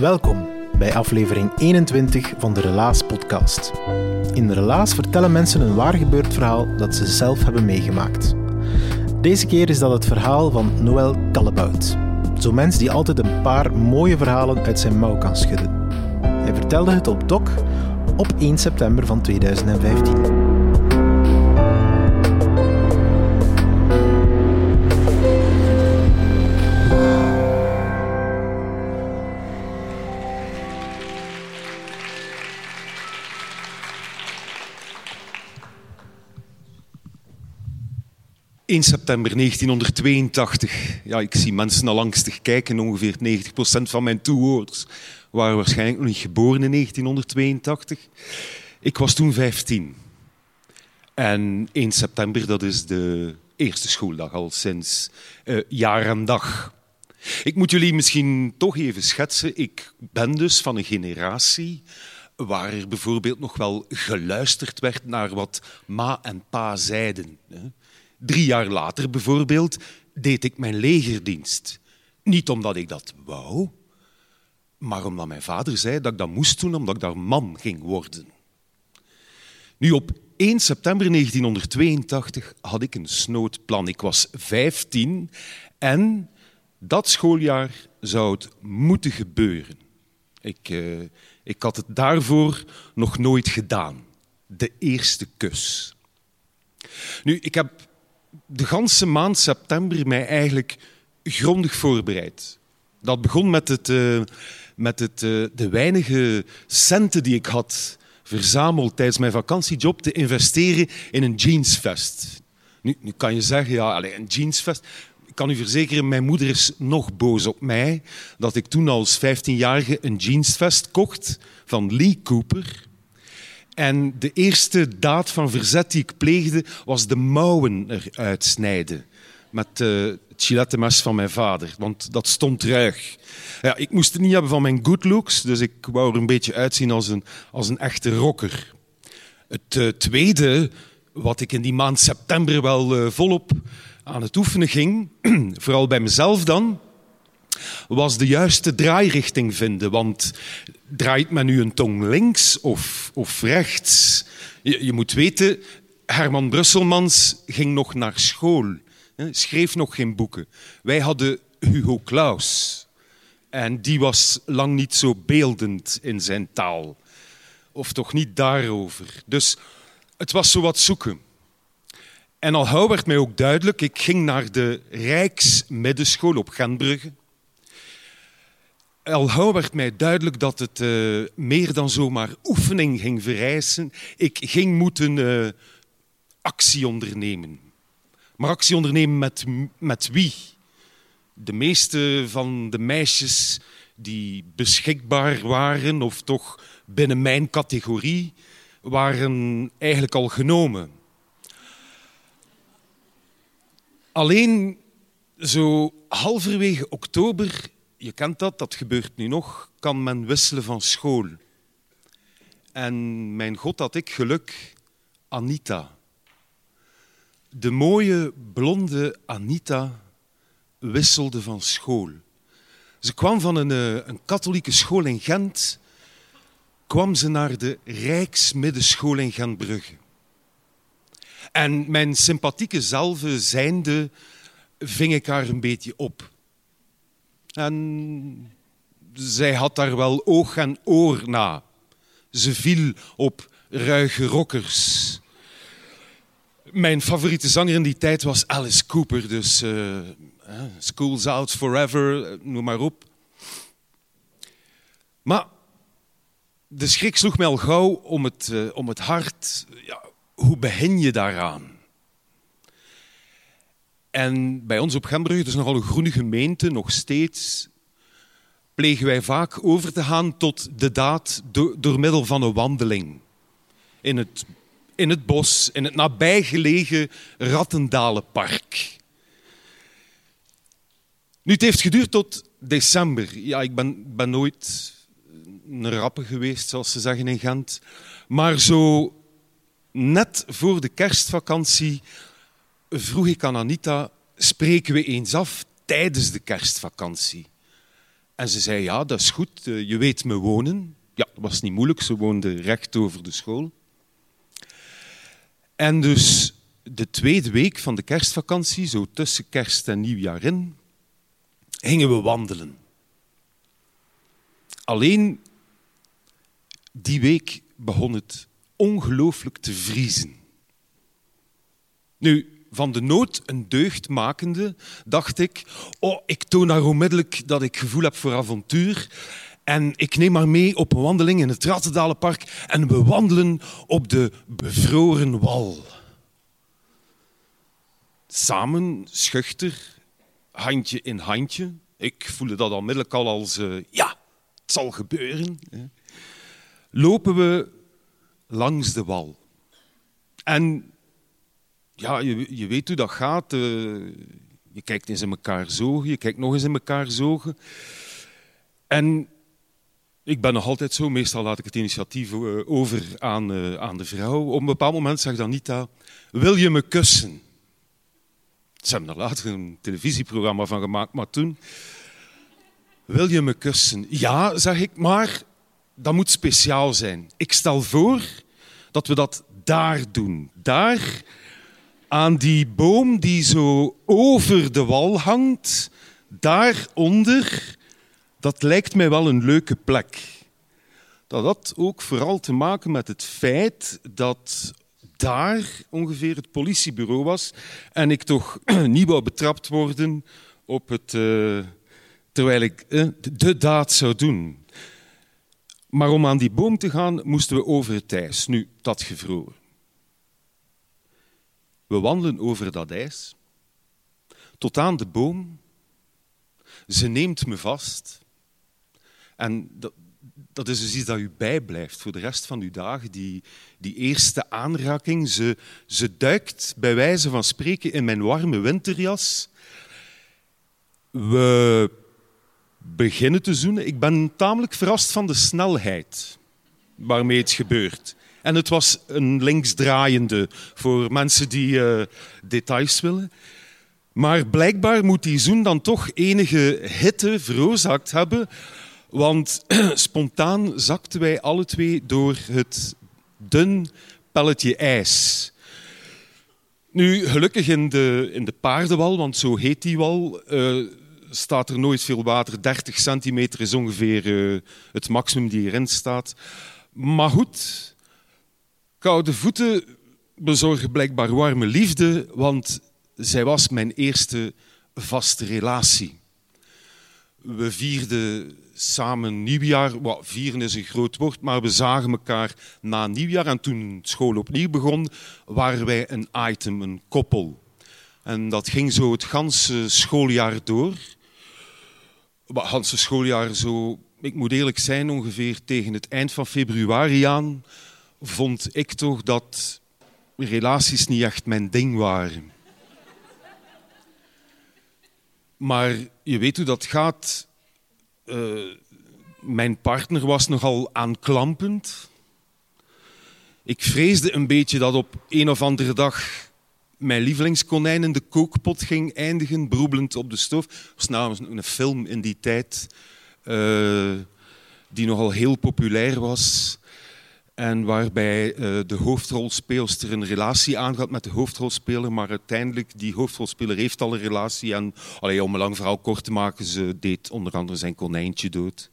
Welkom bij aflevering 21 van de Relaas podcast. In de Relaas vertellen mensen een waar gebeurd verhaal dat ze zelf hebben meegemaakt. Deze keer is dat het verhaal van Noël Kallebout. Zo'n mens die altijd een paar mooie verhalen uit zijn mouw kan schudden. Hij vertelde het op DOC op 1 september van 2015. In september 1982. Ja, ik zie mensen al angstig kijken. Ongeveer 90% van mijn toehoorders waren waarschijnlijk nog niet geboren in 1982. Ik was toen 15. En 1 september, dat is de eerste schooldag al sinds uh, jaar en dag. Ik moet jullie misschien toch even schetsen. Ik ben dus van een generatie waar er bijvoorbeeld nog wel geluisterd werd naar wat ma en pa zeiden. Drie jaar later bijvoorbeeld deed ik mijn legerdienst. Niet omdat ik dat wou, maar omdat mijn vader zei dat ik dat moest doen omdat ik daar man ging worden. Nu, op 1 september 1982 had ik een snoodplan. Ik was 15 en dat schooljaar zou het moeten gebeuren. Ik, uh, ik had het daarvoor nog nooit gedaan. De eerste kus. Nu, ik heb de ganse maand september mij eigenlijk grondig voorbereid. Dat begon met, het, uh, met het, uh, de weinige centen die ik had verzameld tijdens mijn vakantiejob te investeren in een jeansvest. Nu, nu kan je zeggen, ja, allez, een jeansvest. Ik kan u verzekeren, mijn moeder is nog boos op mij dat ik toen als 15-jarige een jeansvest kocht van Lee Cooper en de eerste daad van verzet die ik pleegde was de mouwen eruit snijden. Met uh, het gilettenmes van mijn vader, want dat stond ruig. Ja, ik moest het niet hebben van mijn good looks, dus ik wou er een beetje uitzien als een, als een echte rocker. Het uh, tweede, wat ik in die maand september wel uh, volop aan het oefenen ging, vooral bij mezelf dan, was de juiste draairichting vinden. Want draait men nu een tong links of, of rechts? Je, je moet weten, Herman Brusselmans ging nog naar school, schreef nog geen boeken. Wij hadden Hugo Claus. En die was lang niet zo beeldend in zijn taal. Of toch niet daarover. Dus het was zo wat zoeken. En al gauw werd mij ook duidelijk, ik ging naar de Rijksmiddenschool op Gentbrugge al werd mij duidelijk dat het uh, meer dan zomaar oefening ging vereisen. Ik ging moeten uh, actie ondernemen. Maar actie ondernemen met, met wie? De meeste van de meisjes die beschikbaar waren, of toch binnen mijn categorie, waren eigenlijk al genomen. Alleen zo halverwege oktober je kent dat, dat gebeurt nu nog, kan men wisselen van school. En mijn god had ik geluk, Anita. De mooie blonde Anita wisselde van school. Ze kwam van een, eh, een katholieke school in Gent, kwam ze naar de Rijksmiddenschool in Gentbrugge. En mijn sympathieke zelve zijnde ving ik haar een beetje op. En zij had daar wel oog en oor na. Ze viel op ruige rockers. Mijn favoriete zanger in die tijd was Alice Cooper, dus uh, School's out forever, noem maar op. Maar de schrik sloeg mij al gauw om het, uh, om het hart. Ja, hoe begin je daaraan? En bij ons op Gembrugge, het is nogal een groene gemeente, nog steeds, plegen wij vaak over te gaan tot de daad door, middel van een wandeling. In het, in het bos, in het nabijgelegen Rattendalenpark. Nu, het heeft geduurd tot december. Ja, ik ben, ben nooit een rappe geweest, zoals ze zeggen in Gent. Maar zo net voor de kerstvakantie vroeg ik aan Anita, spreken we eens af tijdens de kerstvakantie? En ze zei, ja, dat is goed, eh, je weet me wonen. Ja, dat was niet moeilijk, ze woonde recht over de school. En dus de tweede week van de kerstvakantie, zo tussen kerst en nieuwjaar in, gingen we wandelen. Alleen die week begon het ongelooflijk te vriezen. Nu, van de nood een deugd makende, dacht ik, oh, ik toon daar onmiddellijk dat ik gevoel heb voor avontuur. En ik neem maar mee op een wandeling in het Rattendalenpark en we wandelen op de bevroren wal. Samen, schuchter, handje in handje. Ik voelde dat onmiddellijk al als, uh, ja, het zal gebeuren. Lopen we langs de wal. En ja, je, je weet hoe dat gaat. Uh, je kijkt eens in elkaar zogen, je kijkt nog eens in elkaar zogen. En ik ben nog altijd zo, meestal laat ik het initiatief uh, over aan, uh, aan de vrouw. Op een bepaald moment zegt Anita, wil je me kussen? Ze hebben er later een televisieprogramma van gemaakt, maar toen... Wil je me kussen? Ja, zeg ik, maar dat moet speciaal zijn. Ik stel voor dat we dat daar doen. Daar aan die boom die zo over de wal hangt, daaronder, dat lijkt mij wel een leuke plek. Dat had ook vooral te maken met het feit dat daar ongeveer het politiebureau was en ik toch niet wou betrapt worden op het, uh, terwijl ik uh, de daad zou doen. Maar om aan die boom te gaan, moesten we over het ijs. Nu, dat gevroren. We wandelen over dat ijs, tot aan de boom. Ze neemt me vast. En dat, dat is dus iets dat u bijblijft voor de rest van uw dagen, die, die eerste aanraking. Ze, ze duikt bij wijze van spreken in mijn warme winterjas. We beginnen te zoenen. Ik ben tamelijk verrast van de snelheid waarmee het gebeurt. En het was een linksdraaiende voor mensen die uh, details willen. Maar blijkbaar moet die zoen dan toch enige hitte veroorzaakt hebben, want spontaan zakten wij alle twee door het dun pelletje ijs. Nu, gelukkig in de, in de paardenwal, want zo heet die wal, uh, staat er nooit veel water. 30 centimeter is ongeveer uh, het maximum die erin staat. Maar goed, koude voeten bezorgen blijkbaar warme liefde, want zij was mijn eerste vaste relatie. We vierden samen nieuwjaar. Vieren is een groot woord, maar we zagen elkaar na nieuwjaar. En toen school opnieuw begon, waren wij een item, een koppel. En dat ging zo het ganse schooljaar door het ganse schooljaar zo, ik moet eerlijk zijn, ongeveer tegen het eind van februari aan, vond ik toch dat relaties niet echt mijn ding waren. Maar je weet hoe dat gaat. Uh, mijn partner was nogal aanklampend. Ik vreesde een beetje dat op een of andere dag mijn lievelingskonijn in de kookpot ging eindigen, broebelend op de stoof. Dat was namens een film in die tijd uh, die nogal heel populair was. En waarbij uh, de hoofdrolspeelster een relatie aangaat met de hoofdrolspeler, maar uiteindelijk die hoofdrolspeler heeft al een relatie en allee, om een lang verhaal kort te maken, ze deed onder andere zijn konijntje dood.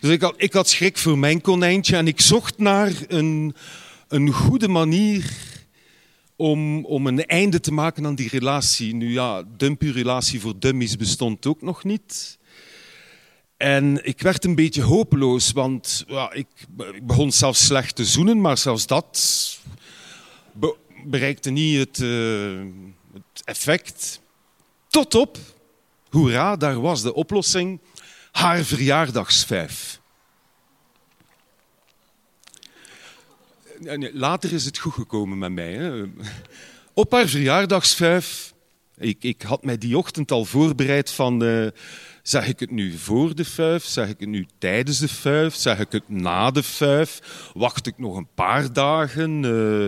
Dus ik had, ik had schrik voor mijn konijntje en ik zocht naar een, een goede manier om, om een einde te maken aan die relatie. Nu ja, dumpy-relatie voor dummies bestond ook nog niet. En ik werd een beetje hopeloos, want ja, ik, begon zelfs slecht te zoenen, maar zelfs dat bereikte niet het, uh, het effect. Tot op, hoera, daar was de oplossing, haar verjaardagsvijf. Later is het goed gekomen met mij. Hè. Op haar verjaardagsvijf, ik, ik had mij die ochtend al voorbereid van... Uh, zeg ik het nu voor de vijf? Zeg ik het nu tijdens de vijf? Zeg ik het na de vijf? Wacht ik nog een paar dagen? Uh,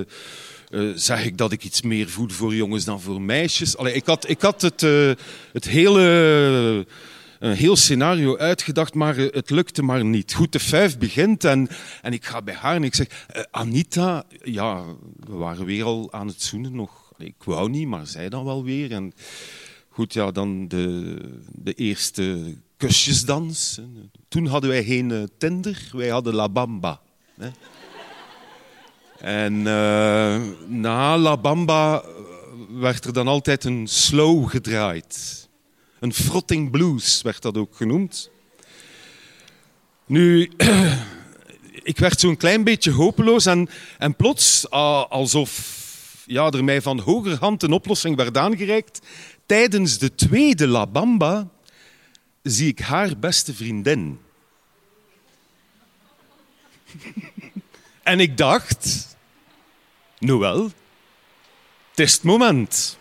uh, zeg ik dat ik iets meer voel voor jongens dan voor meisjes? Allee, ik, had, ik had het, het hele een heel scenario uitgedacht, maar het lukte maar niet. Goed, de vijf begint en, en ik ga bij haar en ik zeg... Anita, ja, we waren weer al aan het zoenen nog. Ik wou niet, maar zij dan wel weer. En goed, ja, dan de, de eerste kusjesdans. Toen hadden wij geen uh, Tinder, wij hadden La Bamba. Hè. En uh, na La Bamba werd er dan altijd een slow gedraaid. Een frotting blues werd dat ook genoemd. Nu, ik werd zo'n klein beetje hopeloos en, en plots, alsof ja, er mij van hogerhand een oplossing werd aangereikt, tijdens de tweede La Bamba zie ik haar beste vriendin. en ik dacht, Noël, het is het moment.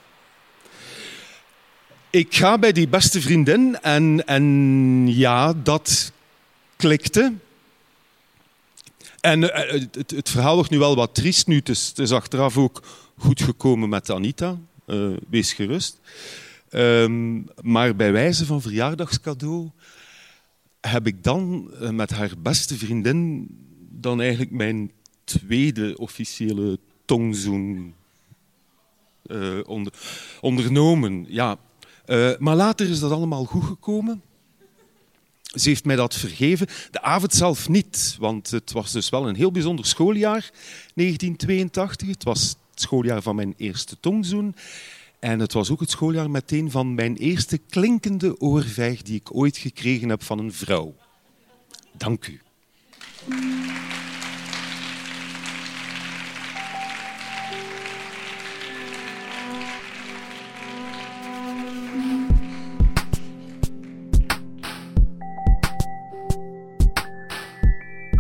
Ik ga bij die beste vriendin en, en ja, dat klikte. En eh, het, het, verhaal wordt nu wel wat triest nu. Het is, het is achteraf ook goed gekomen met Anita. Uh, wees gerust. Um, maar bij wijze van verjaardagscadeau heb ik dan met haar beste vriendin dan eigenlijk mijn tweede officiële tongzoen onder, ondernomen. Ja, maar later is dat allemaal goed gekomen. Ze heeft mij dat vergeven. De avond zelf niet, want het was dus wel een heel bijzonder schooljaar, 1982. Het was het schooljaar van mijn eerste tongzoen. En het was ook het schooljaar meteen van mijn eerste klinkende oorvijg die ik ooit gekregen heb van een vrouw. Dank u.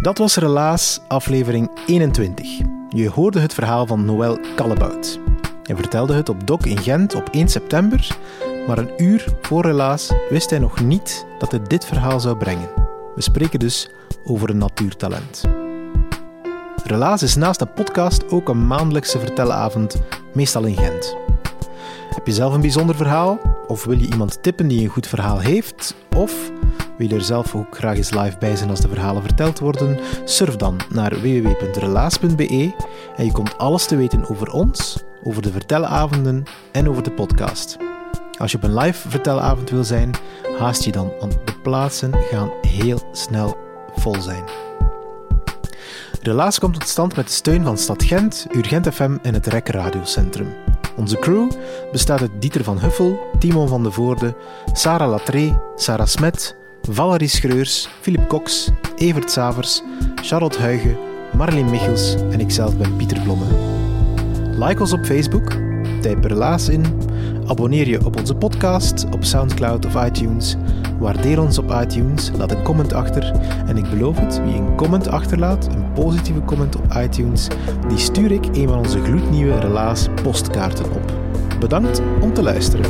Dat was Relaas, aflevering 21. Je hoorde het verhaal van Noël Kallebout. Hij vertelde het op Doc in Gent op 1 september, maar een uur voor Relaas wist hij nog niet dat het dit verhaal zou brengen. We spreken dus over een natuurtalent. Relaas is naast de podcast ook een maandelijkse vertelavond, meestal in Gent. Heb je zelf een bijzonder verhaal? Of wil je iemand tippen die een goed verhaal heeft? Of wil je er zelf ook graag eens live bij zijn als de verhalen verteld worden? Surf dan naar www.relaas.be en je komt alles te weten over ons, over de vertelavonden en over de podcast. Als je op een live vertelavond wil zijn, haast je dan, want de plaatsen gaan heel snel vol zijn. Relaas komt tot stand met de steun van Stad Gent, Urgent FM en het REC Radiocentrum. Onze crew bestaat uit Dieter van Huffel, Timon van de Voorde, Sarah Latré, Sarah Smet, Valerie Schreurs, Philip Cox, Evert Savers, Charlotte Huigen, Marleen Michels en ikzelf ben Pieter Blomme. Like ons op Facebook, type Relaas in, abonneer je op onze podcast op Soundcloud of iTunes, waardeer ons op iTunes, laat een comment achter en ik beloof het, wie een comment achterlaat, een positieve comment op iTunes, die stuur ik een van onze gloednieuwe Relaas postkaarten op. Bedankt om te luisteren.